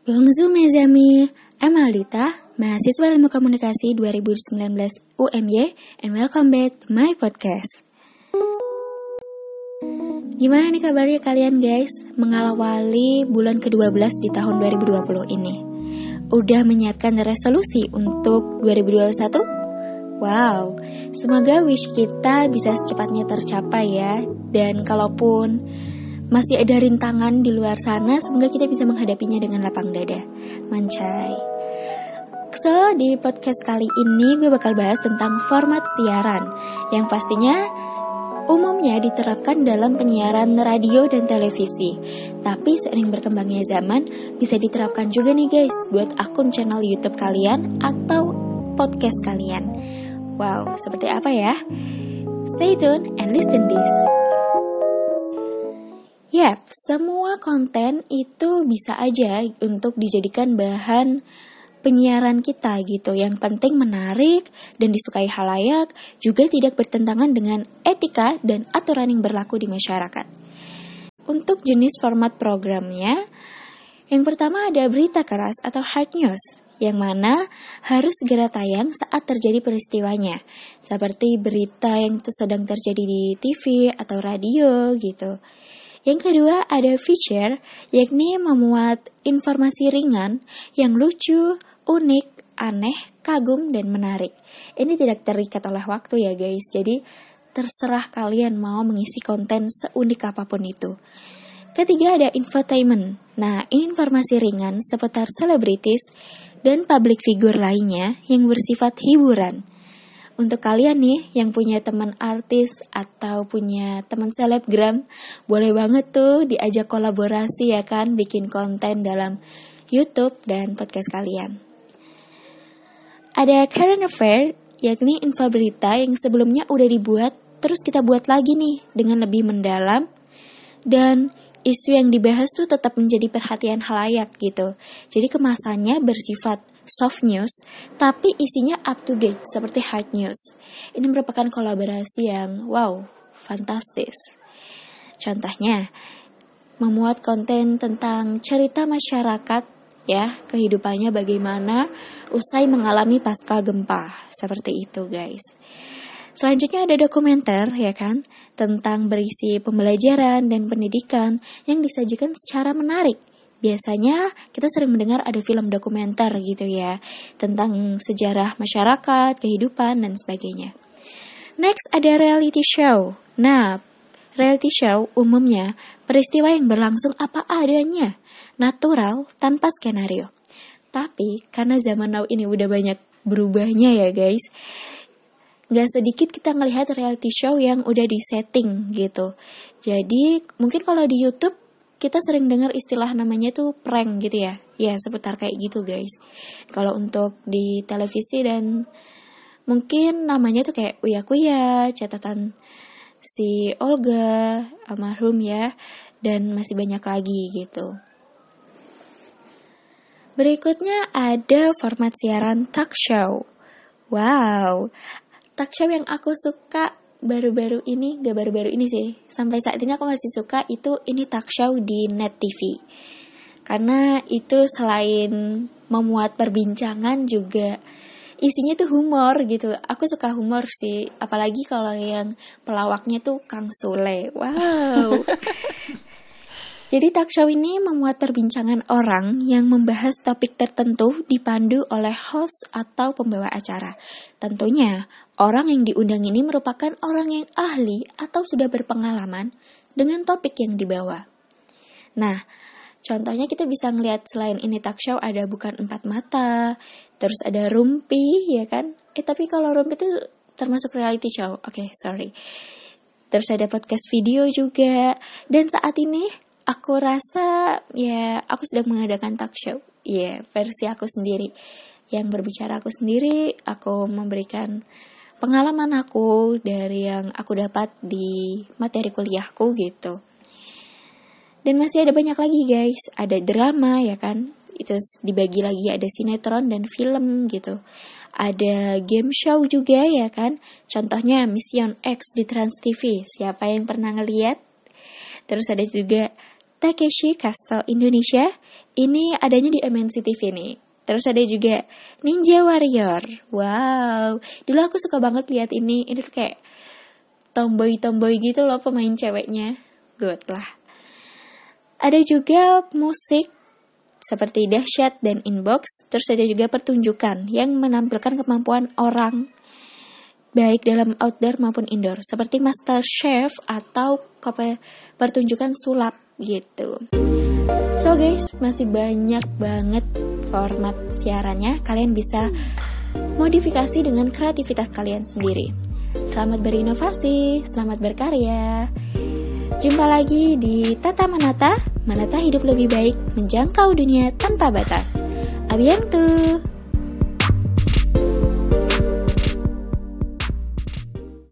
Bonjour mes amis, I'm Aldita, mahasiswa ilmu komunikasi 2019 UMY, and welcome back to my podcast. Gimana nih kabarnya kalian guys, mengawali bulan ke-12 di tahun 2020 ini? Udah menyiapkan resolusi untuk 2021? Wow, semoga wish kita bisa secepatnya tercapai ya. Dan kalaupun masih ada rintangan di luar sana, semoga kita bisa menghadapinya dengan lapang dada. Mancai. So, di podcast kali ini gue bakal bahas tentang format siaran yang pastinya umumnya diterapkan dalam penyiaran radio dan televisi. Tapi seiring berkembangnya zaman, bisa diterapkan juga nih guys buat akun channel YouTube kalian atau podcast kalian. Wow, seperti apa ya? Stay tuned and listen this. Semua konten itu bisa aja untuk dijadikan bahan penyiaran kita gitu. Yang penting menarik dan disukai halayak, juga tidak bertentangan dengan etika dan aturan yang berlaku di masyarakat. Untuk jenis format programnya, yang pertama ada berita keras atau hard news, yang mana harus segera tayang saat terjadi peristiwanya, seperti berita yang sedang terjadi di TV atau radio gitu. Yang kedua ada feature, yakni memuat informasi ringan yang lucu, unik, aneh, kagum, dan menarik. Ini tidak terikat oleh waktu ya guys, jadi terserah kalian mau mengisi konten seunik apa pun itu. Ketiga ada infotainment. Nah, ini informasi ringan seputar selebritis dan public figure lainnya yang bersifat hiburan. Untuk kalian nih yang punya teman artis atau punya teman selebgram, boleh banget tuh diajak kolaborasi ya kan bikin konten dalam YouTube dan podcast kalian. Ada current affair, yakni info berita yang sebelumnya udah dibuat, terus kita buat lagi nih dengan lebih mendalam dan isu yang dibahas tuh tetap menjadi perhatian halayak gitu. Jadi kemasannya bersifat soft news, tapi isinya up to date seperti hard news. Ini merupakan kolaborasi yang wow, fantastis. Contohnya, memuat konten tentang cerita masyarakat ya, kehidupannya bagaimana usai mengalami pasca gempa. Seperti itu, guys. Selanjutnya ada dokumenter ya kan tentang berisi pembelajaran dan pendidikan yang disajikan secara menarik biasanya kita sering mendengar ada film dokumenter gitu ya tentang sejarah masyarakat, kehidupan dan sebagainya. Next ada reality show. Nah, reality show umumnya peristiwa yang berlangsung apa adanya, natural tanpa skenario. Tapi karena zaman now ini udah banyak berubahnya ya guys, gak sedikit kita ngelihat reality show yang udah disetting gitu. Jadi mungkin kalau di YouTube kita sering dengar istilah namanya tuh prank gitu ya. Ya, seputar kayak gitu guys. Kalau untuk di televisi dan mungkin namanya tuh kayak Uya Kuya, catatan si Olga, almarhum ya, dan masih banyak lagi gitu. Berikutnya ada format siaran talk show. Wow, talk show yang aku suka baru-baru ini, gak baru-baru ini sih, sampai saat ini aku masih suka itu ini talk show di Net TV. Karena itu selain memuat perbincangan juga isinya tuh humor gitu. Aku suka humor sih, apalagi kalau yang pelawaknya tuh Kang Sule. Wow. Jadi talk show ini memuat perbincangan orang yang membahas topik tertentu dipandu oleh host atau pembawa acara. Tentunya, orang yang diundang ini merupakan orang yang ahli atau sudah berpengalaman dengan topik yang dibawa. Nah, contohnya kita bisa ngelihat selain ini talk show ada bukan empat mata, terus ada rumpi, ya kan? Eh tapi kalau rumpi itu termasuk reality show. Oke, okay, sorry. Terus ada podcast video juga. Dan saat ini aku rasa ya aku sedang mengadakan talk show. Ya versi aku sendiri. Yang berbicara aku sendiri aku memberikan pengalaman aku dari yang aku dapat di materi kuliahku gitu. Dan masih ada banyak lagi guys. Ada drama ya kan? Itu dibagi lagi ada sinetron dan film gitu. Ada game show juga ya kan? Contohnya Mission X di Trans TV siapa yang pernah ngeliat? Terus ada juga Takeshi Castle Indonesia, Ini adanya di MNC TV nih. Terus ada juga Ninja Warrior. Wow, dulu aku suka banget lihat ini. Ini tuh kayak tomboy-tomboy gitu loh pemain ceweknya. Good lah. Ada juga musik seperti dahsyat dan inbox. Terus ada juga pertunjukan yang menampilkan kemampuan orang baik dalam outdoor maupun indoor seperti master chef atau pertunjukan sulap gitu. So guys, masih banyak banget format siarannya. Kalian bisa modifikasi dengan kreativitas kalian sendiri. Selamat berinovasi, selamat berkarya. Jumpa lagi di Tata Menata, menata hidup lebih baik, menjangkau dunia tanpa batas. Abiang tuh.